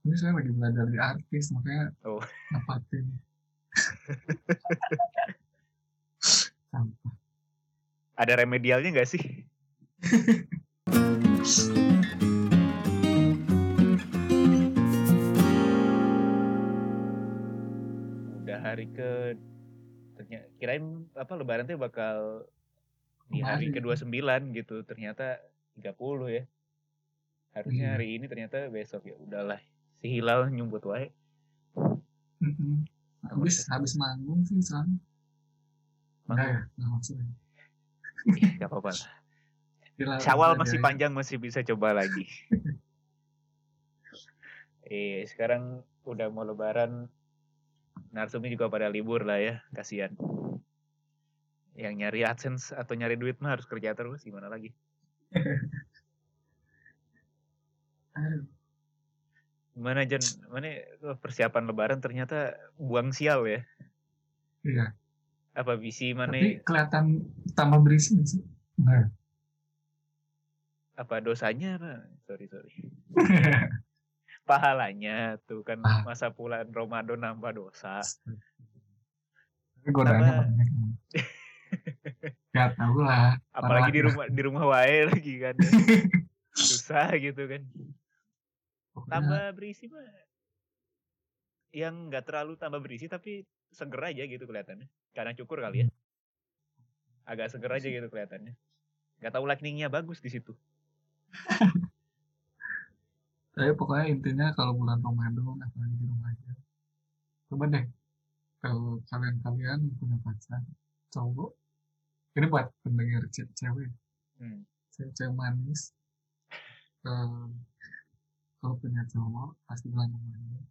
ini saya lagi belajar di artis makanya Oh. sampah Ada remedialnya nggak sih? Udah hari ke ternyata kirain apa lebaran tuh bakal di hari Kemarin. ke-29 gitu. Ternyata 30 ya. Harusnya Iya. hari ini ternyata besok ya udahlah. Si Hilal nyumbut wae. Mm-mm. habis habis manggung sih soalnya enggak ya nggak maksudnya Gak apa-apa lah. Syawal masih ya. panjang masih bisa coba lagi. eh sekarang udah mau lebaran Narsumi juga pada libur lah ya, kasihan. Yang nyari AdSense atau nyari duit mah harus kerja terus gimana lagi? Gimana Jan? Mana persiapan lebaran ternyata buang sial ya? iya Apa visi mana tapi kelihatan tambah berisi sih enggak apa dosanya apa? Sorry sorry. Pahalanya tuh kan Ah. masa bulan Ramadan nambah dosa. tapi godaannya banyak. Gak tau lah apalagi di rumah di rumah wae lagi kan susah gitu kan Pokoknya tambah berisi mah yang nggak terlalu tambah berisi tapi seger aja gitu kelihatannya. Karena cukur kali ya. Agak seger aja gitu kelihatannya. Nggak tahu lightningnya bagus di situ. Tapi pokoknya intinya kalau bulan Ramadan apalagi di rumah aja. Coba deh kalau kalian-kalian punya pacar cowok ini buat pendengar ce- cewek. Hmm. cewek manis kalau punya cowok pasti bulan Ramadan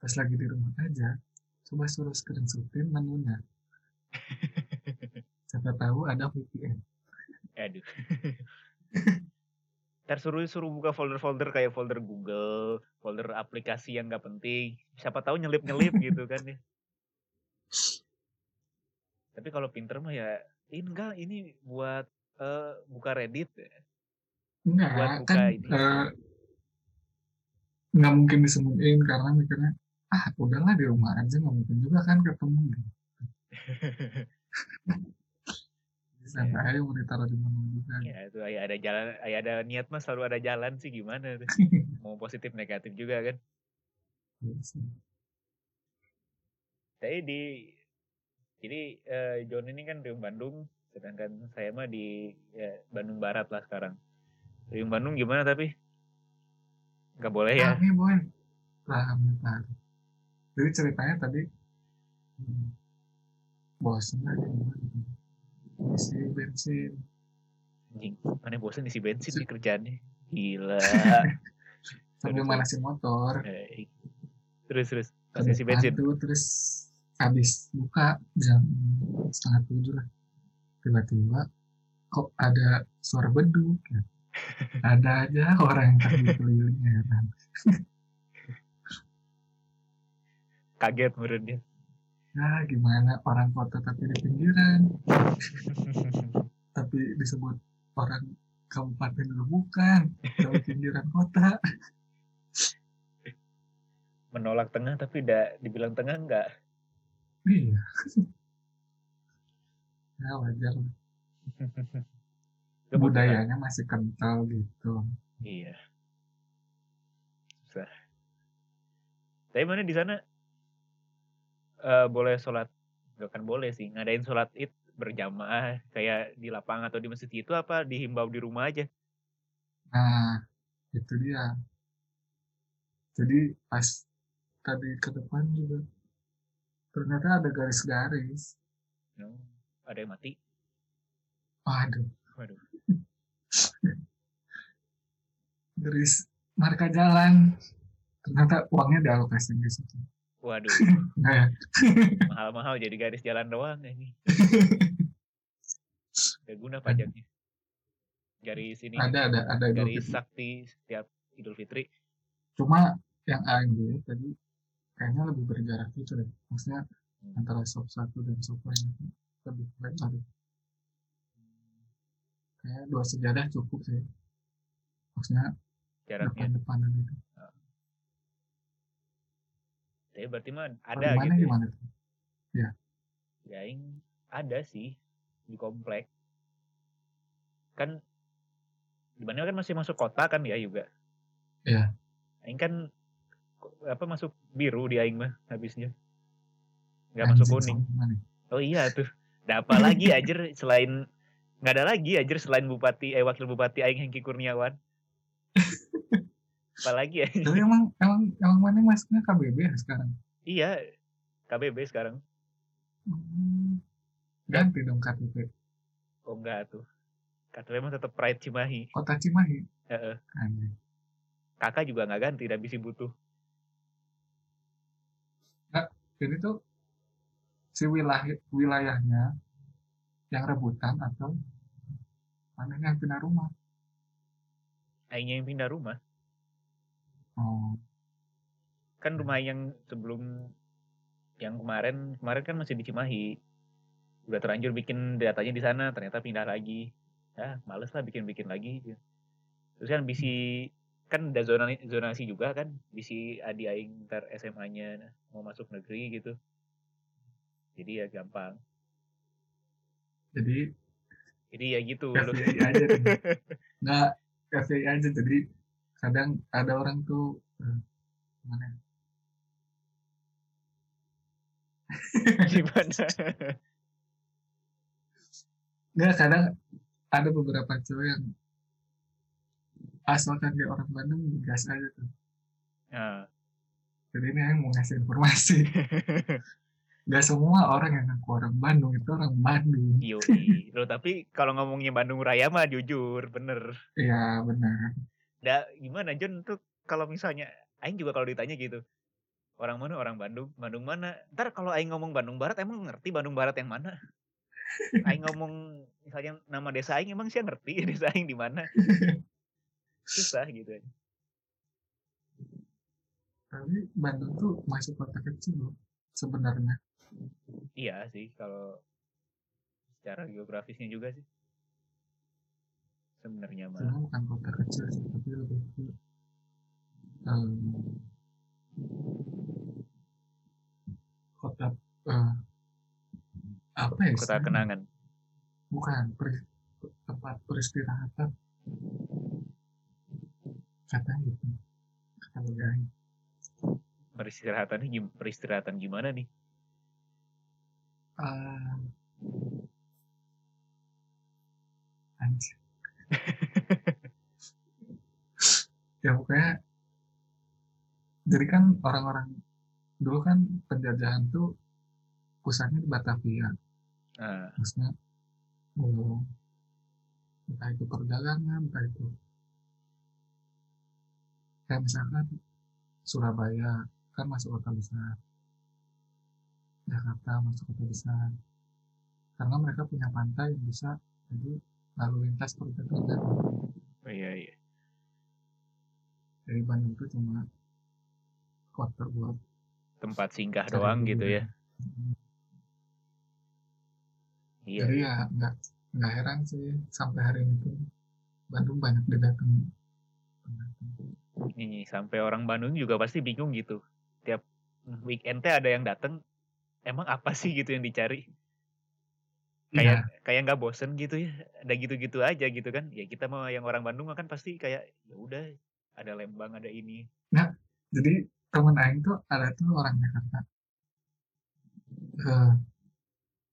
pas lagi di rumah aja coba suruh screenshotin menunya siapa tahu ada VPN aduh Ntar suruh suruh buka folder-folder kayak folder Google, folder aplikasi yang nggak penting. Siapa tahu nyelip-nyelip gitu kan ya. Tapi kalau pinter mah ya, ini enggak ini buat eh, buka Reddit. ya. enggak Buat buka kan ini. eh, nggak mungkin disembunyiin karena mikirnya ah udahlah di rumah aja nggak mungkin juga kan ketemu gitu. Mau ditaruh di mana juga. Ya itu ya ada jalan, ya ada niat mah selalu ada jalan sih gimana tuh. Mau positif negatif juga kan. Iya sih. Tapi di jadi eh, John ini kan di Bandung, sedangkan saya mah di ya, Bandung Barat lah sekarang. Di Bandung gimana tapi? Nggak boleh ya? Rame boy. Rame banget. Jadi ceritanya tadi hmm, lagi isi bensin Anjing, mana bosan isi bensin nih kerjaannya. Gila. sambil manasin motor Eh, terus terus pas isi bensin. tuh terus habis buka jam setengah tujuh lah tiba-tiba kok ada suara beduk ya. Ada aja orang yang tadi kelilingnya ya kan Kaget menurutnya. nah gimana orang kota tapi di pinggiran tapi disebut orang kabupaten juga bukan dari pinggiran kota Menolak tengah tapi tidak dibilang tengah enggak. iya ya wajar. Budayanya masih kental gitu Iya. Susah. Tapi mana di sana eh boleh sholat, nggak kan boleh sih, ngadain sholat id berjamaah kayak di lapangan atau di masjid itu apa dihimbau di rumah aja? Nah, itu dia. Jadi pas tadi ke depan juga ternyata ada garis-garis. No, ada yang mati. Waduh, Waduh. Garis marka jalan. Ternyata uangnya dialokasi di situ. Waduh, Nah, ya. mahal-mahal jadi garis jalan doang ini. Gak guna pajaknya. Garis ini, ada ada ada garis sakti setiap Idul Fitri. Cuma yang AMG tadi kayaknya lebih berjarak gitu deh. Maksudnya Hmm. antara shop satu dan shop lain itu lebih lebar. Kayak dua sejadah cukup sih. Maksudnya Jaraknya. depan-depanan itu. Tapi berarti mah ada gitu. ya. gimana tuh? Ya aing ada sih di komplek. Kan di mana kan masih masuk kota kan ya juga. Iya. Aing kan apa masuk biru di aing mah habisnya. Nggak masuk kuning. Oh iya tuh. Ada apa lagi ajer selain nggak ada lagi ajer selain bupati eh wakil bupati aing Hengki Kurniawan. Apalagi ya? Tapi emang emang emang mana masuknya KBB ya sekarang? Iya, KBB sekarang. Hmm. Ganti dong KTP. Oh enggak tuh. KTP mah tetap Pride Cimahi. Kota Cimahi. Heeh. Anjing. Kakak juga nggak ganti, dan bisa butuh. Jadi tuh si wilayah wilayahnya yang rebutan atau mana yang pindah rumah. Aingnya yang pindah rumah. Oh, Kan rumah yang sebelum yang kemarin kemarin kan masih di Cimahi. Udah terlanjur bikin datanya di sana, ternyata pindah lagi. Ya, males lah bikin-bikin lagi. Terus kan bisi kan ada zona zonasi juga kan bisi adi aing ntar SMA-nya mau masuk negeri gitu. Jadi ya gampang. Jadi Jadi ya gitu. FYI aja. Nggak FYI aja. Jadi kadang ada orang tuh eh, mana? ya? Gimana? Nggak kadang ada beberapa cewek yang asalkan dia orang Bandung gas aja tuh. Nah, Jadi ini yang mau ngasih informasi. Gak semua orang yang ngaku orang Bandung itu orang Bandung. yoi. Loh, tapi kalau ngomongnya Bandung Raya mah jujur, bener. Iya benar. Da, gimana John tuh kalau misalnya aing juga kalau ditanya gitu. Orang mana? Orang Bandung. Bandung mana? Ntar kalau aing ngomong Bandung Barat emang ngerti Bandung Barat yang mana? Aing ngomong misalnya nama desa aing emang sih ngerti desa aing di mana? Susah gitu. Tapi Bandung tuh masuk kota kecil loh sebenarnya. Iya sih kalau secara geografisnya juga sih. Sebenarnya mah. Cuma bukan kota kecil sih, tapi lebih ke em, kota eh, apa ya? Kota kenangan. Bukan peri- tempat peristirahatan. Katanya gitu. Kata Bagaimana? Peristirahatan peristirahatan gimana nih? Ah. Anjir. ya pokoknya jadi kan orang-orang dulu kan penjajahan tuh pusatnya di Batavia Nah, maksudnya oh, entah itu perdagangan entah itu kayak misalkan Surabaya kan masuk kota besar Jakarta masuk kota besar karena mereka punya pantai yang bisa jadi lalu lintas perdagangan oh iya iya. dari Bandung itu cuma kota buat Tempat singgah doang gitu ya. hiburan. Iya. jadi ya nggak nggak heran sih sampai hari ini tuh Bandung banyak didatangi. Ini sampai orang Bandung juga pasti bingung gitu. Tiap weekend teh ada yang dateng, emang apa sih gitu yang dicari? Kayak kayak nggak bosen gitu ya. Ada gitu-gitu aja gitu kan. Ya kita mah yang orang Bandung kan pasti kayak ya udah ada Lembang, ada ini. jadi temen Aing tuh ada tuh orang Jakarta Eh,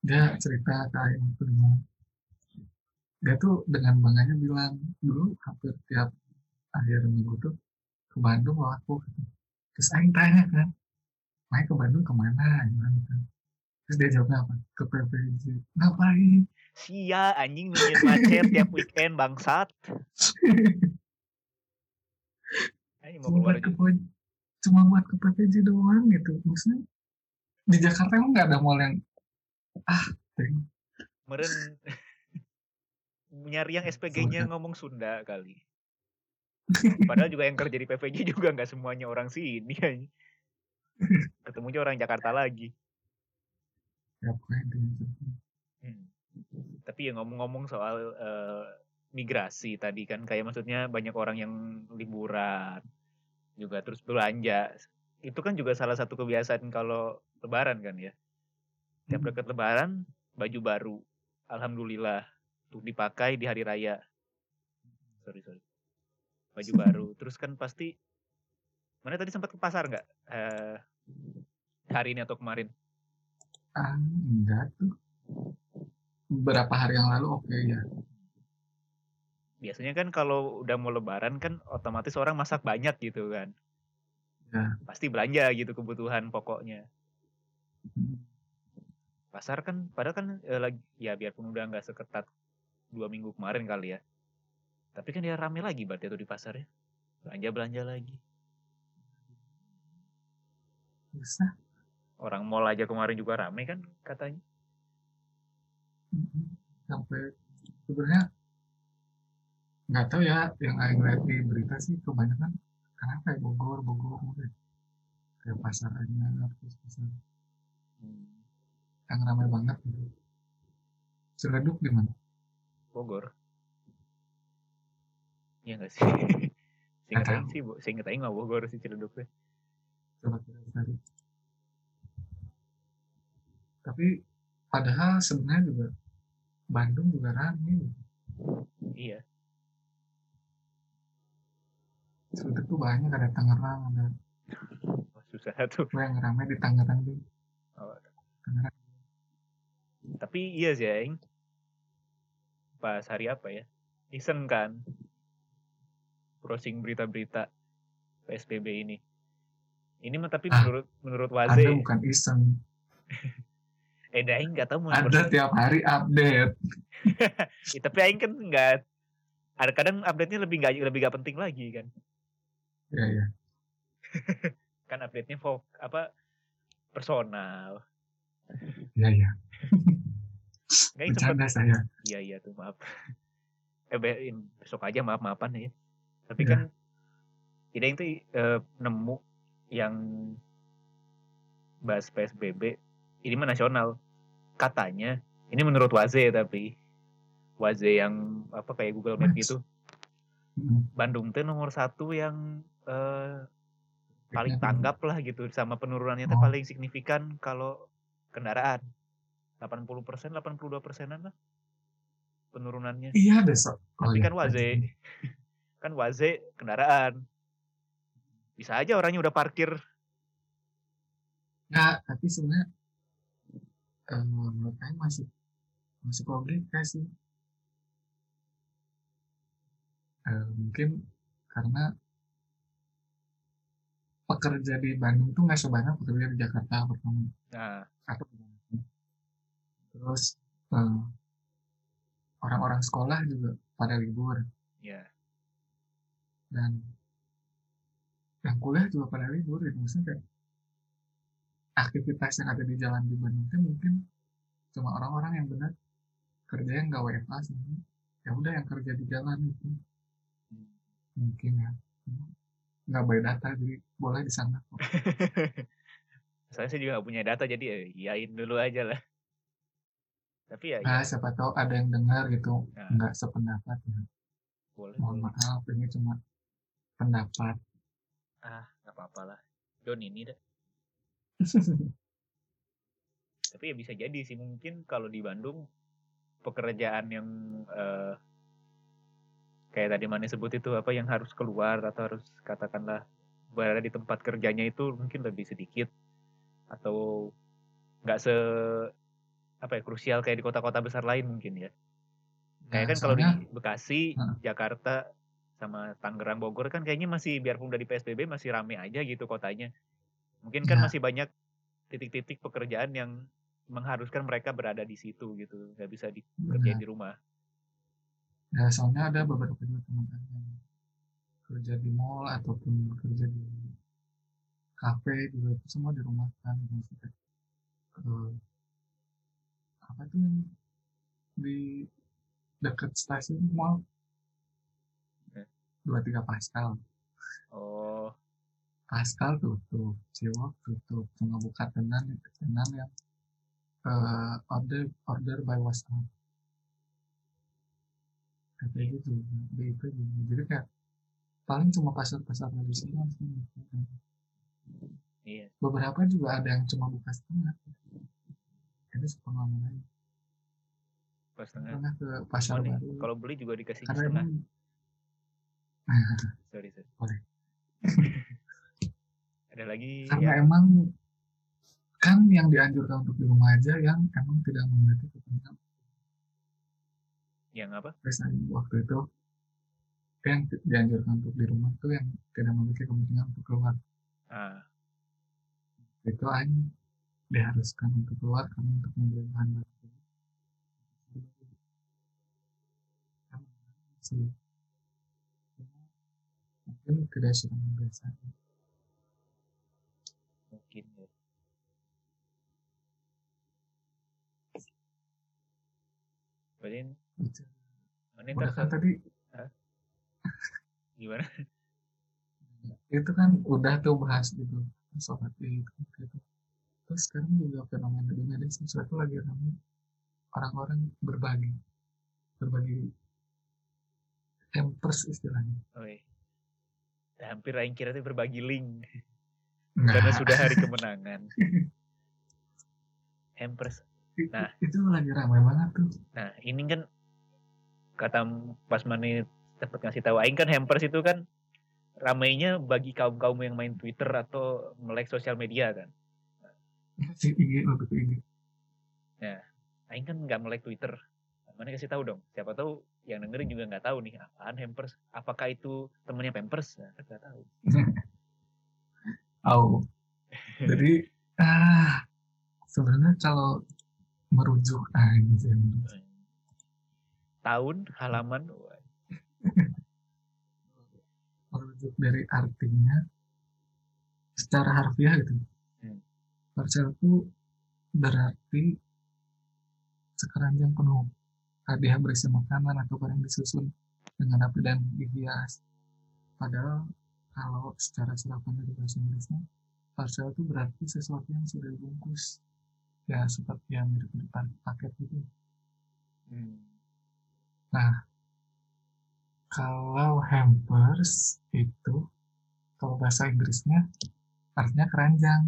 dia cerita ke Aing waktu dia tuh dengan bangganya bilang dulu hampir tiap akhir minggu tuh ke Bandung aku terus Aing tanya kan main ke Bandung ke mana? Gimana kan terus dia jawabnya apa? Ke PPJ ngapain? Sia anjing nungguin macet tiap weekend bangsat. Anjing mau cuma keluar ke cuma buat ke PPJ doang gitu. Maksudnya di Jakarta emang nggak ada mall yang ah ting, Meren. Nyari yang SPG-nya ngomong Sunda kali. Padahal juga yang kerja di PVJ juga nggak semuanya orang sini. anjing. Ketemunya orang Jakarta lagi. Hmm. Tapi ya ngomong-ngomong soal eh, migrasi tadi kan kayak maksudnya banyak orang yang liburan juga terus belanja. itu kan juga salah satu kebiasaan kalau lebaran kan ya. Tiap Hmm. dekat lebaran, baju baru. Alhamdulillah. Untuk dipakai di hari raya. Sorry, sorry. Baju baru. Terus kan pasti, mana tadi sempat ke pasar nggak? Eh, hari ini atau kemarin? Ah, enggak tuh. Beberapa hari yang lalu oke ya. Biasanya kan kalau udah mau lebaran kan otomatis orang masak banyak gitu kan. Ya. Pasti belanja gitu kebutuhan pokoknya. Hmm. Pasar kan, padahal kan eh, lagi, ya biarpun udah nggak seketat dua minggu kemarin kali ya. Tapi kan ya rame lagi berarti tuh di pasar ya. Belanja-belanja lagi. Susah. Orang mall aja kemarin juga rame kan katanya. Sampai sebenarnya nggak tahu ya yang Aing lihat di berita sih kebanyakan karena kayak Bogor, Bogor mungkin kayak pasar Anyar, terus pasar yang ramai banget gitu. Ciledug di mana? Bogor. Iya nggak sih? Nggak Aing sih, Aing mah Bogor sih Ciledug teh. Coba kita cari. Tapi padahal sebenarnya juga Bandung juga ramai. Iya. Ciledug tuh banyak ada Tangerang, ada Wah, susah tuh. Gue yang ramai di Tangerang tuh. Oh, Tangerang. Tapi iya sih Aing. Pas hari apa ya? Iseng kan. Browsing berita-berita PSBB ini. Ini mah tapi Ah, menurut menurut Ada Waze, bukan iseng. eh dah nggak tahu mau Ada tiap hari update. Ya, tapi Aing kan nggak ada kadang update-nya lebih nggak lebih nggak penting lagi kan. Ya ya. Kan update-nya fok apa personal. Ya ya. Nggak Aing sempet Bercanda saya. Iya iya tuh maaf. Eh besok aja maaf maafan ya. Tapi Iya. kan tidak itu eh, nemu yang bahas PSBB ini mah nasional. Katanya ini menurut Waze tapi Waze yang apa kayak Google Map gitu. Mm. Bandung tuh nomor satu yang eh, paling tanggap lah gitu sama penurunannya Oh. paling signifikan kalau kendaraan 80 persen 82 persenan lah penurunannya Iya deh so. Oh, tapi iya. kan Waze kan Waze kendaraan bisa aja orangnya udah parkir Nggak, tapi sebenarnya eh, menurut saya masih masih logika sih. Eh, mungkin karena pekerja di Bandung tuh nggak sebanyak pekerja di Jakarta pertama. nah Satu. Terus eh, orang-orang sekolah juga pada libur ya dan yang kuliah juga pada libur gitu. Maksudnya kayak aktivitas yang ada di jalan di Bandung itu mungkin cuma orang-orang yang benar kerjanya nggak WFA sih. Ya udah yang kerja di jalan itu mungkin ya. Nggak by data jadi boleh di sana. Kok. saya sih juga gak punya data jadi ya iyain dulu aja lah. Tapi ya, nah ya siapa tahu ada yang dengar gitu. Nah. nggak sependapat ya. Boleh mohon boleh. maaf ini cuma pendapat ah nggak apa-apa lah. Don ini dah. Tapi ya bisa jadi sih mungkin kalau di Bandung pekerjaan yang eh, kayak tadi mana sebut itu apa yang harus keluar atau harus katakanlah berada di tempat kerjanya itu mungkin lebih sedikit atau nggak se apa ya krusial kayak di kota-kota besar lain mungkin ya. Kayak Nah, kan kalau di Bekasi Heeh. Jakarta sama Tangerang Bogor kan kayaknya masih biarpun udah di PSBB masih rame aja gitu kotanya mungkin kan Ya. masih banyak titik-titik pekerjaan yang mengharuskan mereka berada di situ gitu nggak bisa dikerjain Benar. di rumah Ya, soalnya ada beberapa juga teman yang kerja di mall ataupun kerja di kafe juga itu semua di rumah kan maksudnya eh, apa tuh yang di dekat stasiun mall. Dua tiga Pascal. Oh. Pascal tutup Ciwok tutup. Cuma buka tenan tenan yang eh, order order by WhatsApp. Kayak gitu itu jadi kayak paling cuma pasar-pasar tradisional sih. Iya. beberapa juga ada yang cuma buka setengah. Itu sepengalaman aja setengah. ke pasar Oh, nih, baru. kalau beli juga dikasih karena setengah. Sorry, sorry. Boleh. Ada lagi karena ya. emang kan yang dianjurkan untuk di rumah aja yang emang tidak memiliki kepentingan yang apa? misalnya waktu itu yang dianjurkan untuk di rumah tuh yang tidak memiliki kepentingan untuk keluar Ah, itu aja diharuskan untuk keluar karena untuk membeli bahan baku mungkin sudah biasa mungkin. ya. Berarti ini udah ntar kan tadi gimana? itu kan udah tuh bahas gitu sholat id gitu terus sekarang juga fenomena di media sosial itu lagi ramai orang-orang berbagi berbagi hampers istilahnya Oi. Hampir aing kira itu berbagi link Nah, karena sudah hari kemenangan. Hampers. nah. itu lagi ramai banget tuh Nah, ini kan kata pas Mani dapat ngasih tahu aing kan hampers itu kan ramainya bagi kaum-kaum yang main Twitter atau melek sosial media kan. si ke IG Aing kan nggak melek Twitter. Mana kasih tahu dong. Siapa tahu yang dengerin juga nggak tahu nih apaan hampers. Apakah itu temennya Pampers? Nah, nggak tahu. oh jadi ah sebenarnya kalau merujuk aja Tahun, halaman, merujuk dari artinya secara harfiah gitu. Hmm. Parcel itu berarti sekeranjang penuh hadiah berisi makanan atau barang disusun dengan rapi dan dihias. Padahal kalau secara serapan dari bahasa Inggrisnya, parcel itu berarti sesuatu yang sudah dibungkus. Ya seperti yang mirip mirip paket gitu. hmm, Kalau hampers itu, kalau bahasa Inggrisnya artinya keranjang.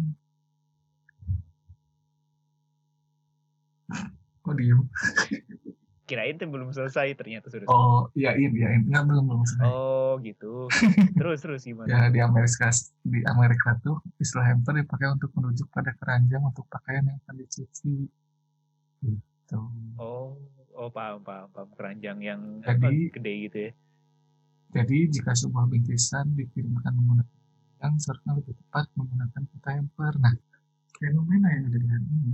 Kok diem? kirain tuh belum selesai ternyata sudah. Oh, iyain, iyain. Enggak, belum, belum selesai. Oh gitu. Terus terus gimana? Ya, di Amerika, di Amerika tuh istilah hamper dipakai untuk merujuk pada keranjang untuk pakaian yang akan dicuci. Gitu. Oh, oh paham paham paham keranjang yang apa, Jadi- gede gitu ya. Jadi, jika sebuah bingkisan dikirimkan menggunakan yang seharusnya lebih tepat menggunakan kata hamper. Nah, fenomena yang ada di hari ini,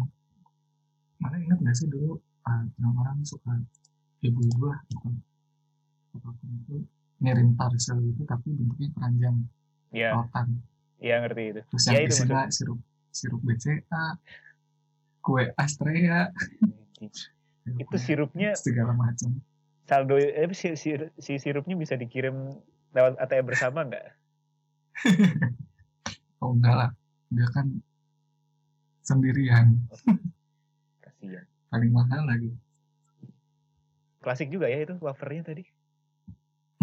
mana ingat nggak sih dulu orang-orang suka ibu-ibu lah atau apa pun itu ngirim parcel itu tapi bentuknya keranjang Iya, rotan. iya ngerti itu. Terus Ya yang itu isinya sirup sirup BCA, kue Astrea, Itu sirupnya segala macam. saldo eh, si, si, si sirupnya bisa dikirim lewat ATM bersama nggak? Oh enggak lah, dia kan sendirian, Kasihan. Paling mahal lagi. Klasik juga ya itu wafernya tadi.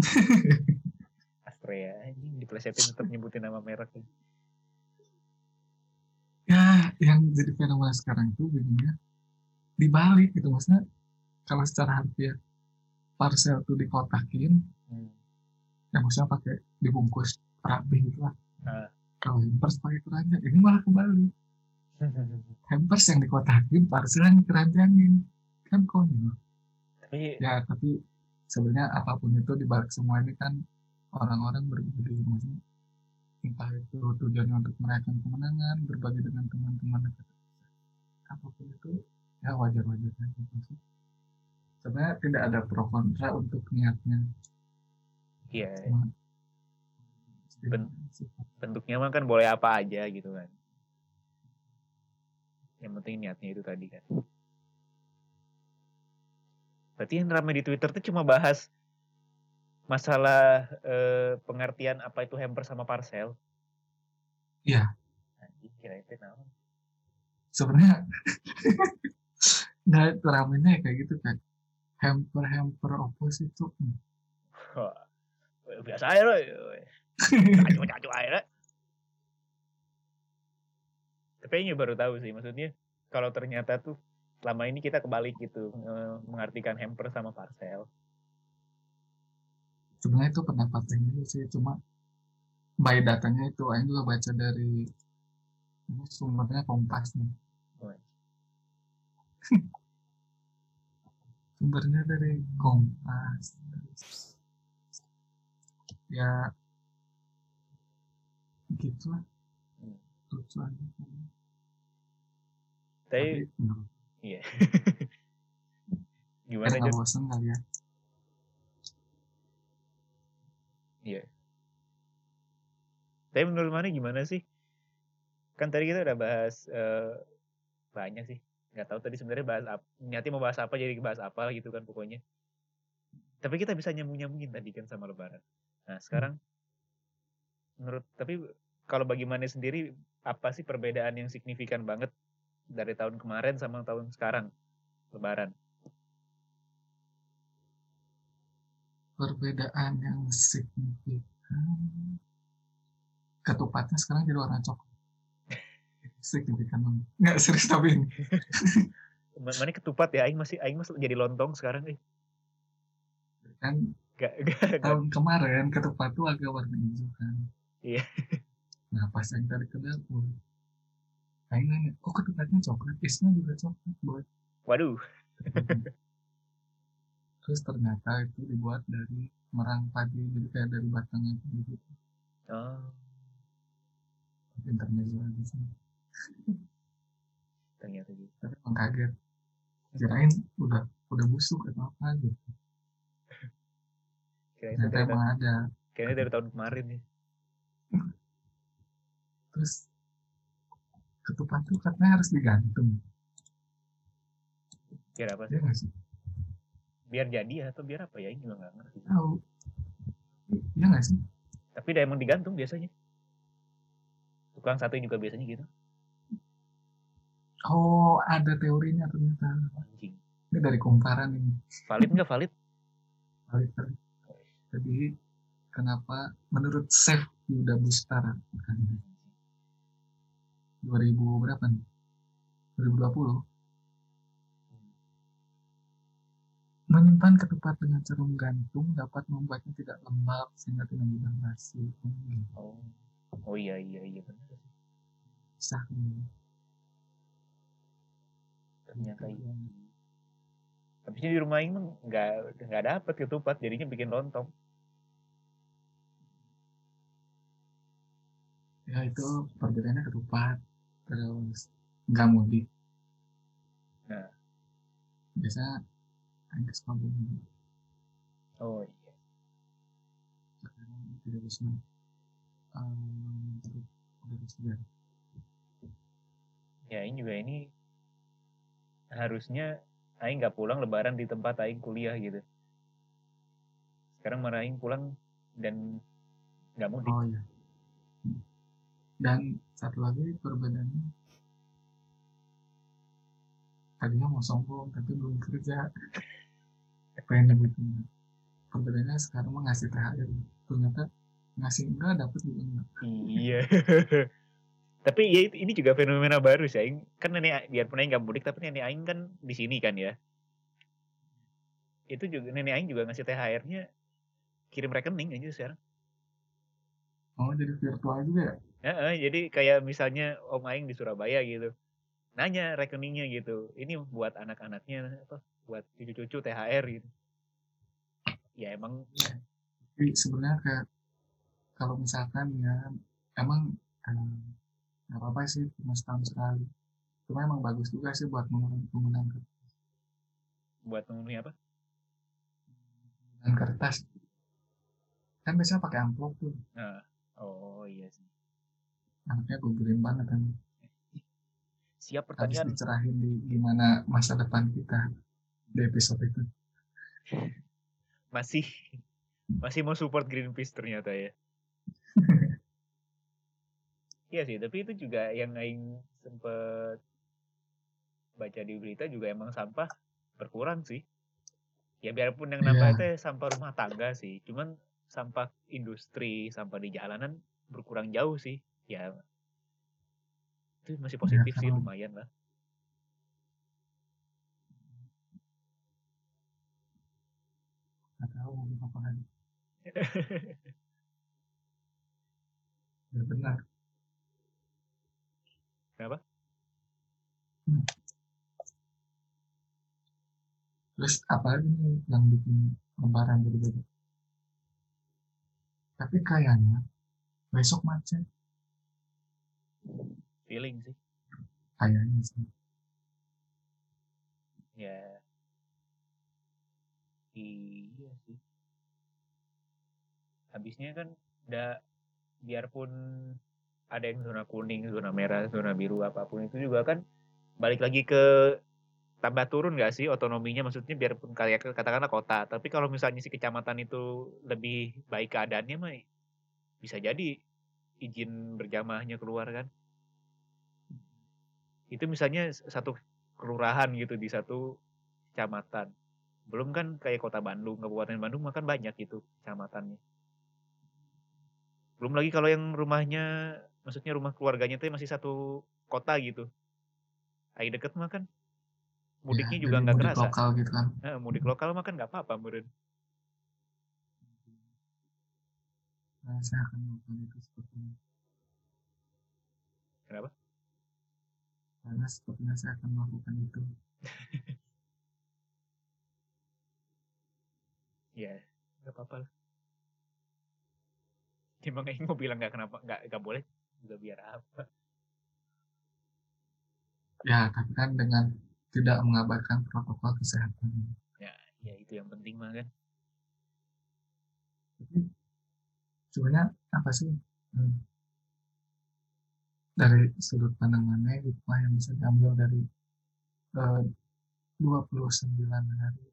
Astrea anjing diplesetin tetap nyebutin nama merek. Ya, yang jadi fenomena sekarang itu begini dibalik gitu maksudnya kalau secara harfiah parcel tuh dikotakin, Hmm. ya maksudnya pakai dibungkus rapi gitu lah. Ah. Kalau hampers pakai keranjang, ini malah kembali. Hampers yang dikotakin, yang dikeranjangin. Kan konyol. Tapi ya tapi sebenarnya apa pun itu di balik semua ini kan orang-orang berbagi maksudnya entah itu tujuannya untuk merayakan kemenangan berbagi dengan teman-teman apa pun itu ya wajar-wajar saja maksudnya sebenarnya tidak ada pro kontra untuk niatnya iya cuma Ben- sifat bentuknya mah kan boleh apa aja gitu kan. Yang penting niatnya itu tadi kan. Berarti yang ramai di Twitter tuh cuma bahas masalah eh, pengertian apa itu hamper sama parcel. Iya. Anjing kira itu naon. sebenarnya nah ramenya kayak gitu kan hamper hamper opus itu biasa aja loh. Cacu-cacu aja. Tapi ini baru tahu sih, maksudnya kalau ternyata tuh selama ini kita kebalik gitu eh, mengartikan hamper sama parcel. sebenarnya itu pendapatnya dulu sih cuma by datanya itu Aing juga baca dari ini sumbernya Kompas nih. Oh, sumbernya dari Kompas. Ya gitu Hmm. Tapi menurut iya. Gimana bosan kali ya Iya. Tapi menurut mana gimana sih? Kan tadi kita udah bahas eh, banyak sih. Nggak tahu tadi sebenarnya bahas apa. Niatnya mau bahas apa jadi bahas apa gitu kan pokoknya. Tapi kita bisa nyambung-nyambungin tadi kan sama lebaran. Nah sekarang menurut tapi kalau bagi Mane sendiri apa sih perbedaan yang signifikan banget dari tahun kemarin sama tahun sekarang lebaran? perbedaan yang signifikan ketupatnya sekarang jadi warna coklat signifikan banget nggak serius tapi ini Ma- Mane ketupat ya, Aing masih Aing masih jadi lontong sekarang nih. kan Gak, gak, gak. tahun kemarin ketupat tuh agak warna hijau kan Iya. Nah pas yang tadi ke dapur. Aing nanya kok ketupatnya coklat? Isinya juga coklat buat. Waduh, terus ternyata itu dibuat dari merang padi jadi kayak dari batangnya gitu. Oh, intermezzo aja sih ternyata gitu. tapi emang kaget. Kirain udah udah busuk atau apa gitu. Kirain ternyata emang ada. kirain dari tahun kemarin nih. Terus ketupat tuh katanya harus digantung Biar apa ya sih? nggak sih Biar jadi ya atau biar apa ya? Ini juga nggak ngerti. tahu ya nggak sih Tapi udah emang digantung biasanya. Tukang satu juga biasanya gitu. oh ada teorinya ternyata Anjing. ini dari kumparan ini Valid nggak valid? Valid, valid. jadi kenapa menurut Chef Yuda Bustara kan 2000 berapa nih 2020 menyimpan ketupat dengan cara menggantung dapat membuatnya tidak lembab sehingga tidak mudah basi Hmm, Oh, oh iya iya iya benar. sah. Ternyata iya. Habisnya di rumah ini nggak nggak dapet ketupat, jadinya bikin lontong. ya itu perbedaannya ketupat terus nggak mudik Nah. biasa ke Sukabumi Oh iya. sekarang tidak bisa um, terus. Ya ini juga ini harusnya Aing nggak pulang lebaran di tempat Aing kuliah gitu. Sekarang malah Aing pulang dan nggak mudik. oh iya dan satu lagi perbedaannya tadinya mau sombong tapi belum kerja pengen nyebutin perbedaannya sekarang mah ngasih THR ternyata ngasih enggak dapet juga enggak Iya. tapi ya ini juga fenomena baru sih Aing. Kan nenek biarpun Aing nggak mudik tapi nenek Aing kan di sini kan ya. Itu juga nenek Aing juga ngasih THR-nya kirim rekening aja sekarang. oh jadi virtual juga ya Jadi kayak misalnya Om Aing di Surabaya gitu. Nanya rekeningnya gitu. Ini buat anak-anaknya apa? Buat cucu-cucu THR gitu. Ya emang tapi sebenarnya kayak kalau misalkan ya emang eh, nggak apa-apa sih cuma setahun sekali cuma emang bagus juga sih buat mengurangi penggunaan kertas, buat memenuhi apa? penggunaan kertas kan biasanya pakai amplop tuh Nah, oh iya sih. Anaknya gue kirim banget kan Siap habis pertanyaan. dicerahin di gimana masa depan kita di episode itu Masih masih mau support Greenpeace ternyata ya. Iya sih, tapi itu juga yang Aing sempet baca di berita juga emang sampah berkurang sih. Ya biarpun yang nambah Iya. itu sampah rumah tangga sih, cuman sampah industri, sampah di jalanan berkurang jauh sih. Ya Itu masih Ya positif sih, karena lumayan lah. nggak tahu mau apa lagi. Ya benar. Kenapa? Hmm. Terus apa nih yang bikin lebaran berbeda? Tapi kayaknya besok macet. Feeling sih. Kayaknya sih. Ya. Iya sih. Habisnya kan udah biarpun ada yang zona kuning, zona merah, zona biru apa pun itu juga kan balik lagi ke tambah turun gak sih otonominya maksudnya biarpun kayak katakanlah kota tapi kalau misalnya si kecamatan itu lebih baik keadaannya mah bisa jadi izin berjamaahnya keluar kan? Itu misalnya satu kelurahan gitu di satu kecamatan. Belum kan kayak kota Bandung kabupaten Bandung makan banyak gitu kecamatannya. Belum lagi kalau yang rumahnya maksudnya rumah keluarganya tuh masih satu kota gitu. Ayo deket mah kan mudiknya Ya, juga nggak mudik kerasa. lokal gitu kan. Nah, mudik lokal mah kan nggak apa-apa meren saya akan melakukan itu sepertinya. kenapa Karena sepertinya saya akan melakukan itu. ya nggak apa-apa lah Emang Aing mau bilang nggak kenapa nggak nggak boleh juga biar apa Ya, tapi kan dengan tidak mengabaikan protokol kesehatan. ya itu yang penting mah kan Tapi sebenarnya apa sih? Hmm, dari sudut pandang mana hikmah yang bisa diambil dari eh, 29 hari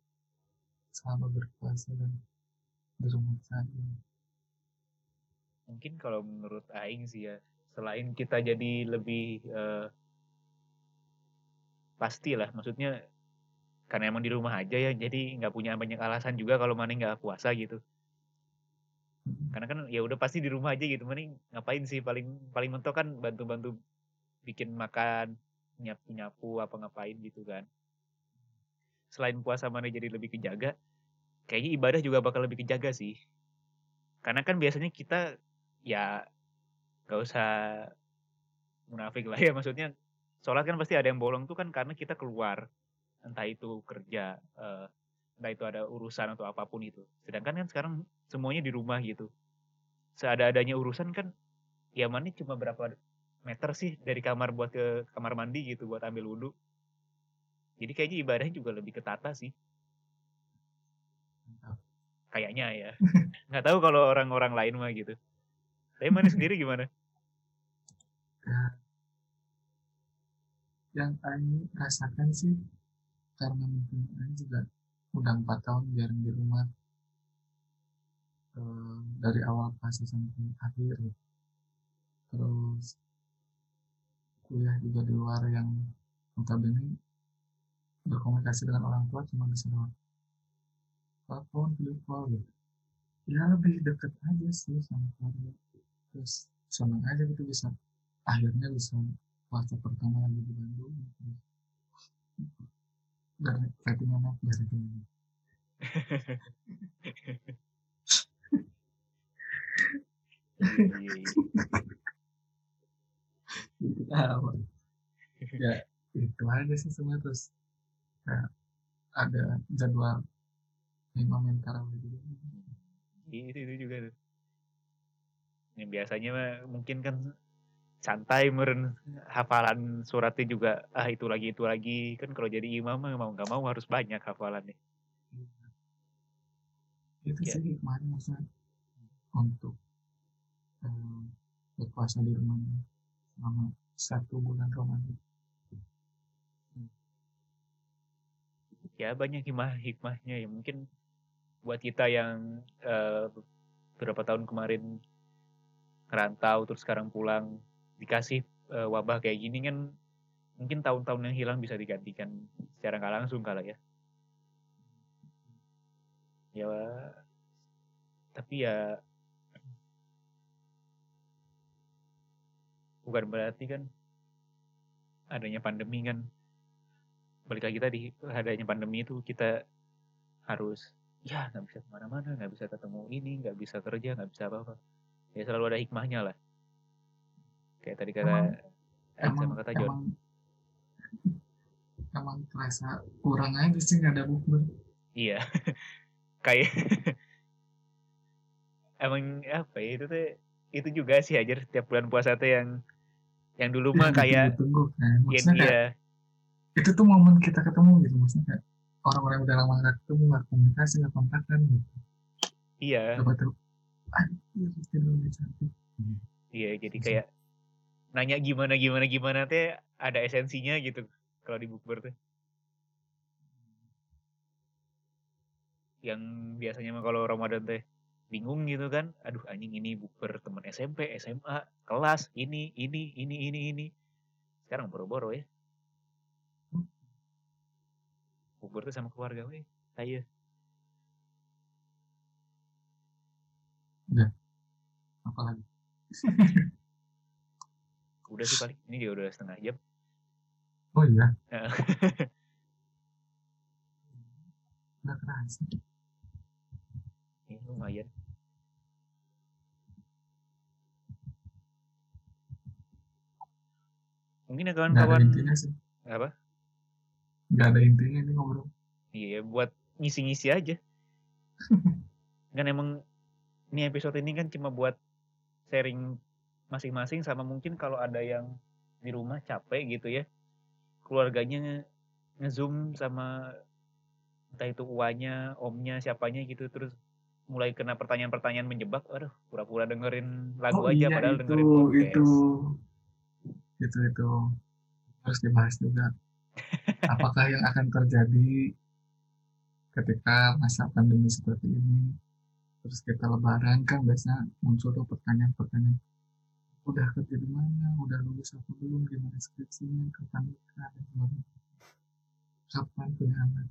selama berpuasa dan di rumah saja. mungkin kalau menurut Aing sih ya selain kita jadi lebih eh, pasti lah maksudnya karena emang di rumah aja ya jadi nggak punya banyak alasan juga kalau mana nggak puasa gitu karena kan ya udah pasti di rumah aja gitu mana ngapain sih? Paling paling mentok kan bantu-bantu bikin makan nyapu nyapu apa ngapain gitu kan. Selain puasa mana jadi lebih kejaga kayaknya ibadah juga bakal lebih kejaga sih. Karena kan biasanya kita ya gak usah munafik lah ya. Maksudnya sholat kan pasti ada yang bolong tuh kan karena kita keluar. Entah itu kerja eh, entah itu ada urusan atau apa pun itu. Sedangkan kan sekarang semuanya di rumah gitu seada-adanya urusan kan ya mana cuma berapa meter sih dari kamar buat ke kamar mandi gitu buat ambil wudhu. Jadi kayaknya ibadahnya juga lebih ketata sih. Kayaknya ya. Nggak tahu kalau orang-orang lain mah gitu. Tapi mana sendiri gimana? Ya, yang Aing rasakan sih karena mungkin juga udah empat tahun jarang di rumah eh, dari awal puasa sampai akhir gitu. terus kuliah juga di luar yang notabene berkomunikasi dengan orang tua cuma bisa lewat telepon, video call gitu. Ya lebih deket aja sih sama keluarga. Terus senang aja gitu bisa akhirnya bisa puasa pertama lagi di Bandung. Terus, dan ratingnya naik dari ini. Iya, iya, iya. Itu apa? Ya itu aja sih sebenarnya terus kayak ada jadwal imam yang tarawih juga. Iya, itu, itu juga tuh. Yang biasanya mah mungkin kan santai meren hafalan suratnya juga ah itu lagi itu lagi kan kalau jadi imam mah mau nggak mau harus banyak hafalannya Itu Ya. sih maksudnya untuk eh, berpuasa di rumah selama satu bulan Ramadan. ya banyak hikmah hikmahnya ya mungkin buat kita yang eh, beberapa tahun kemarin ngerantau terus sekarang pulang dikasih eh, wabah kayak gini kan mungkin tahun-tahun yang hilang bisa digantikan secara nggak langsung kali ya ya tapi ya bukan berarti kan adanya pandemi kan. Balik lagi tadi adanya pandemi itu kita harus ya nggak bisa ke mana-mana nggak bisa ketemu ini nggak bisa kerja nggak bisa apa-apa. Ya selalu ada hikmahnya lah. Kayak tadi kata Emang- eh, sama emang kata John. emang emang terasa kurang aja sih nggak ada bukber iya. Kayak emang apa ya itu tuh itu juga sih aja setiap bulan puasa tuh yang yang dulu mah kayak tunggu kan. Ya, kayak iya. itu tuh momen kita ketemu gitu maksudnya kayak orang-orang yang udah lama nggak ketemu nggak komunikasi nggak kontakkan gitu. Iya. Coba aduh Indonesia tuh iya jadi kayak nanya gimana gimana gimana teh ada esensinya gitu kalau di bukber tuh yang biasanya mah kalau Ramadan teh bingung gitu kan. Aduh anjing ini bukber teman SMP SMA kelas ini ini ini ini ini. Sekarang boro-boro ya. Bukber tuh sama keluarga weh saya apalagi udah sih paling ini juga udah setengah jam. Oh iya? Nggak kerasa ini lumayan mungkin ya kawan-kawan intinya sih apa nggak ada intinya ini ngobrol Iya, buat ngisi-ngisi aja. kan emang ini episode ini kan cuma buat sharing masing-masing sama mungkin kalau ada yang di rumah capek gitu ya. Keluarganya nge- nge-zoom sama entah itu uanya, omnya, siapanya gitu terus mulai kena pertanyaan-pertanyaan menjebak. Aduh, pura-pura dengerin lagu oh aja iya padahal itu dengerin podcast. itu itu itu harus dibahas juga. Apakah yang akan terjadi ketika masa pandemi seperti ini terus kita lebaran kan biasanya muncul tuh pertanyaan-pertanyaan udah kerja di mana? Udah lulus apa belum? Gimana skripsinya? Kapan nikah? Dan sebagainya. Kapan punya anak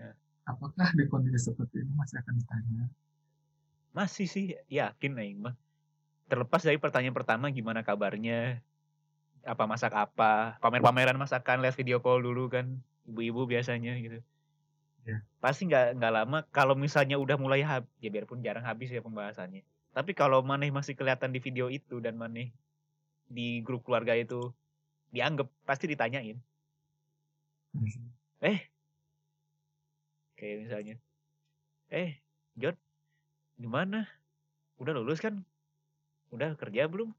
Ya. apakah di kondisi seperti ini masih akan ditanya? Masih sih yakin Aing mah. Terlepas dari pertanyaan pertama gimana kabarnya, apa masak apa, pamer-pameran masakan, lihat video call dulu kan, ibu-ibu biasanya gitu. Ya. Pasti nggak nggak lama kalau misalnya udah mulai habis, ya biarpun jarang habis ya pembahasannya. Tapi kalau maneh masih kelihatan di video itu dan maneh di grup keluarga itu dianggap pasti ditanyain. Kayak misalnya, eh John, gimana? Udah lulus kan? Udah kerja belum?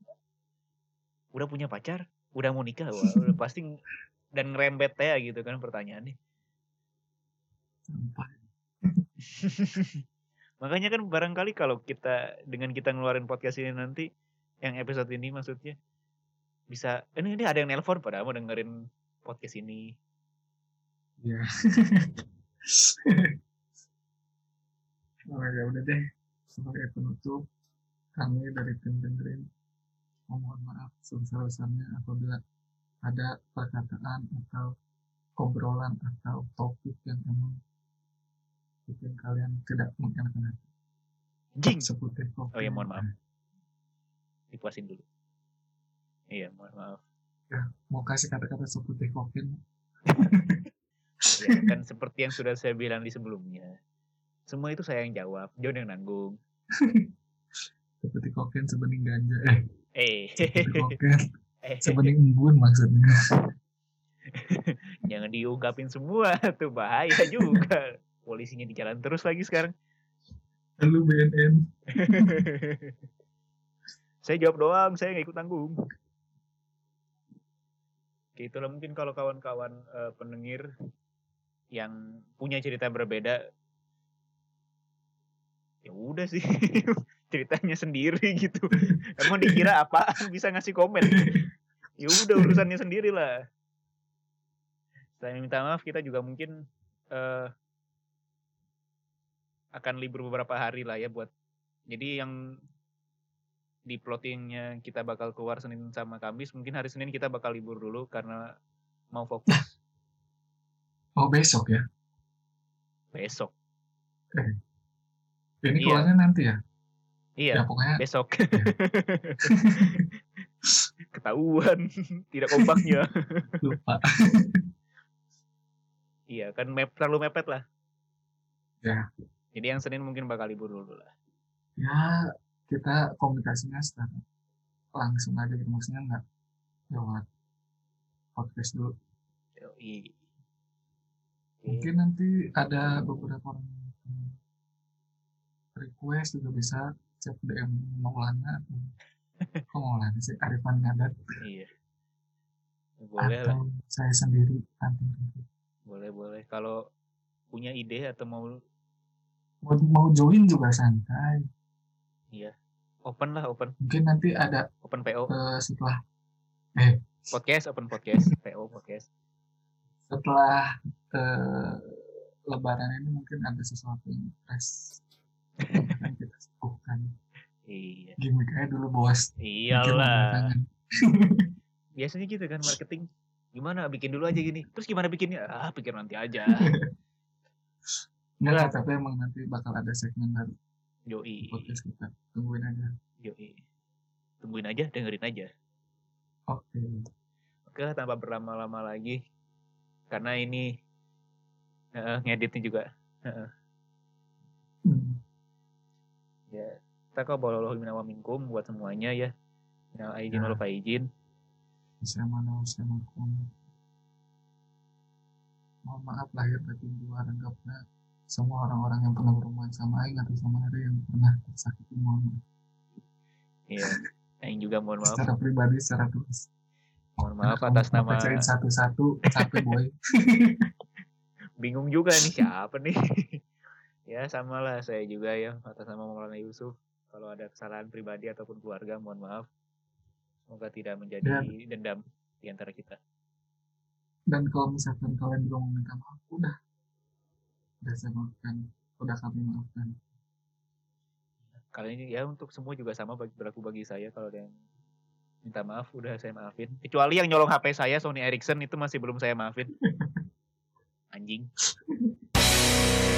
Udah punya pacar? Udah mau nikah? Wah, udah pasti dan ngerembet ya gitu kan pertanyaannya. Makanya kan barangkali kalau kita dengan kita ngeluarin podcast ini nanti, yang episode ini maksudnya bisa ini ini ada yang nelpon padahal mau dengerin podcast ini. ya oh ya udah deh sebagai penutup kami dari tim dengerin mohon maaf sebesar-besarnya apabila ada perkataan atau obrolan atau topik yang emang bikin kalian tidak mengenakan hati Jing, kopi. Oh ya, mohon maaf. dipuasin dulu. Iya, mohon maaf. mau kasih kata-kata seperti kokin Ya, kan seperti yang sudah saya bilang di sebelumnya. Semua itu saya yang jawab, John yang nanggung. seperti kokin sebening ganja eh Eh, eh. Sebening embun maksudnya. Jangan diungkapin semua tuh bahaya juga. Polisinya di jalan terus lagi sekarang. lu BNN saya jawab doang, saya nggak ikut tanggung. Oke, itulah mungkin kalau kawan-kawan eh, pendengar yang punya cerita berbeda, ya udah sih ceritanya sendiri gitu. Emang dikira apa bisa ngasih komen? Ya udah urusannya sendiri lah. Selain minta maaf, kita juga mungkin eh, akan libur beberapa hari lah ya buat. Jadi yang di plottingnya kita bakal keluar Senin sama Kamis mungkin hari Senin kita bakal libur dulu karena mau fokus oh besok ya besok ini Iya. keluarnya nanti ya iya ya pokoknya besok Ketahuan tidak kompaknya. lupa iya, kan map terlalu mepet lah. ya Jadi yang Senin mungkin bakal libur dulu lah. ya kita komunikasinya secara langsung aja gitu maksudnya nggak lewat podcast dulu Yoi. Mungkin nanti ada beberapa orang request juga bisa chat DM Maulana kok Maulana sih? Arifan Ngadat Iya. Boleh lah, atau saya sendiri. Nanti boleh boleh. Kalau punya ide atau mau mau, mau join juga santai. Open lah, open, mungkin nanti ada open PO, eh, setelah eh. Podcast, open podcast, PO podcast. setelah eh, Lebaran ini mungkin ada sesuatu yang fresh lakukan Iya. gimmick aja dulu bos Iyalah. Biasanya gitu kan marketing. Gimana bikin dulu aja gini. Terus gimana bikinnya? Ah, pikir nanti aja. Enggak lah, tapi emang nanti bakal ada segmen baru Yoi. podcast kita. Tungguin aja. Yoi. Tungguin aja, dengerin aja. Oke. Oke, lah, tanpa berlama-lama lagi. Karena ini eh, ngeditnya juga. Hmm. Ya, kita kau bawa minal minkum buat semuanya ya. Minal aijin Ya. wal faizin. Makum. Mohon maaf lahir batin luar anggapnya semua orang-orang yang pernah berhubungan sama Aing atau sama ada yang pernah tersakiti mohon maaf. Iya. Aing juga mohon maaf. Secara pribadi, secara tulis. Mohon maaf atas nama satu-satu capek boy. bingung juga nih siapa nih. Ya sama lah saya juga ya atas nama Maulana Yusuf. Kalau ada kesalahan pribadi ataupun keluarga mohon maaf. Semoga tidak menjadi dendam di antara kita. Dan kalau misalkan kalian belum meminta maaf, udah. Udah saya maafkan. Udah kami maafkan. Kali ini ya untuk semua juga sama bagi berlaku bagi saya kalau ada yang minta maaf udah saya maafin. Kecuali yang nyolong HP saya Sony Ericsson itu masih belum saya maafin. Anjing.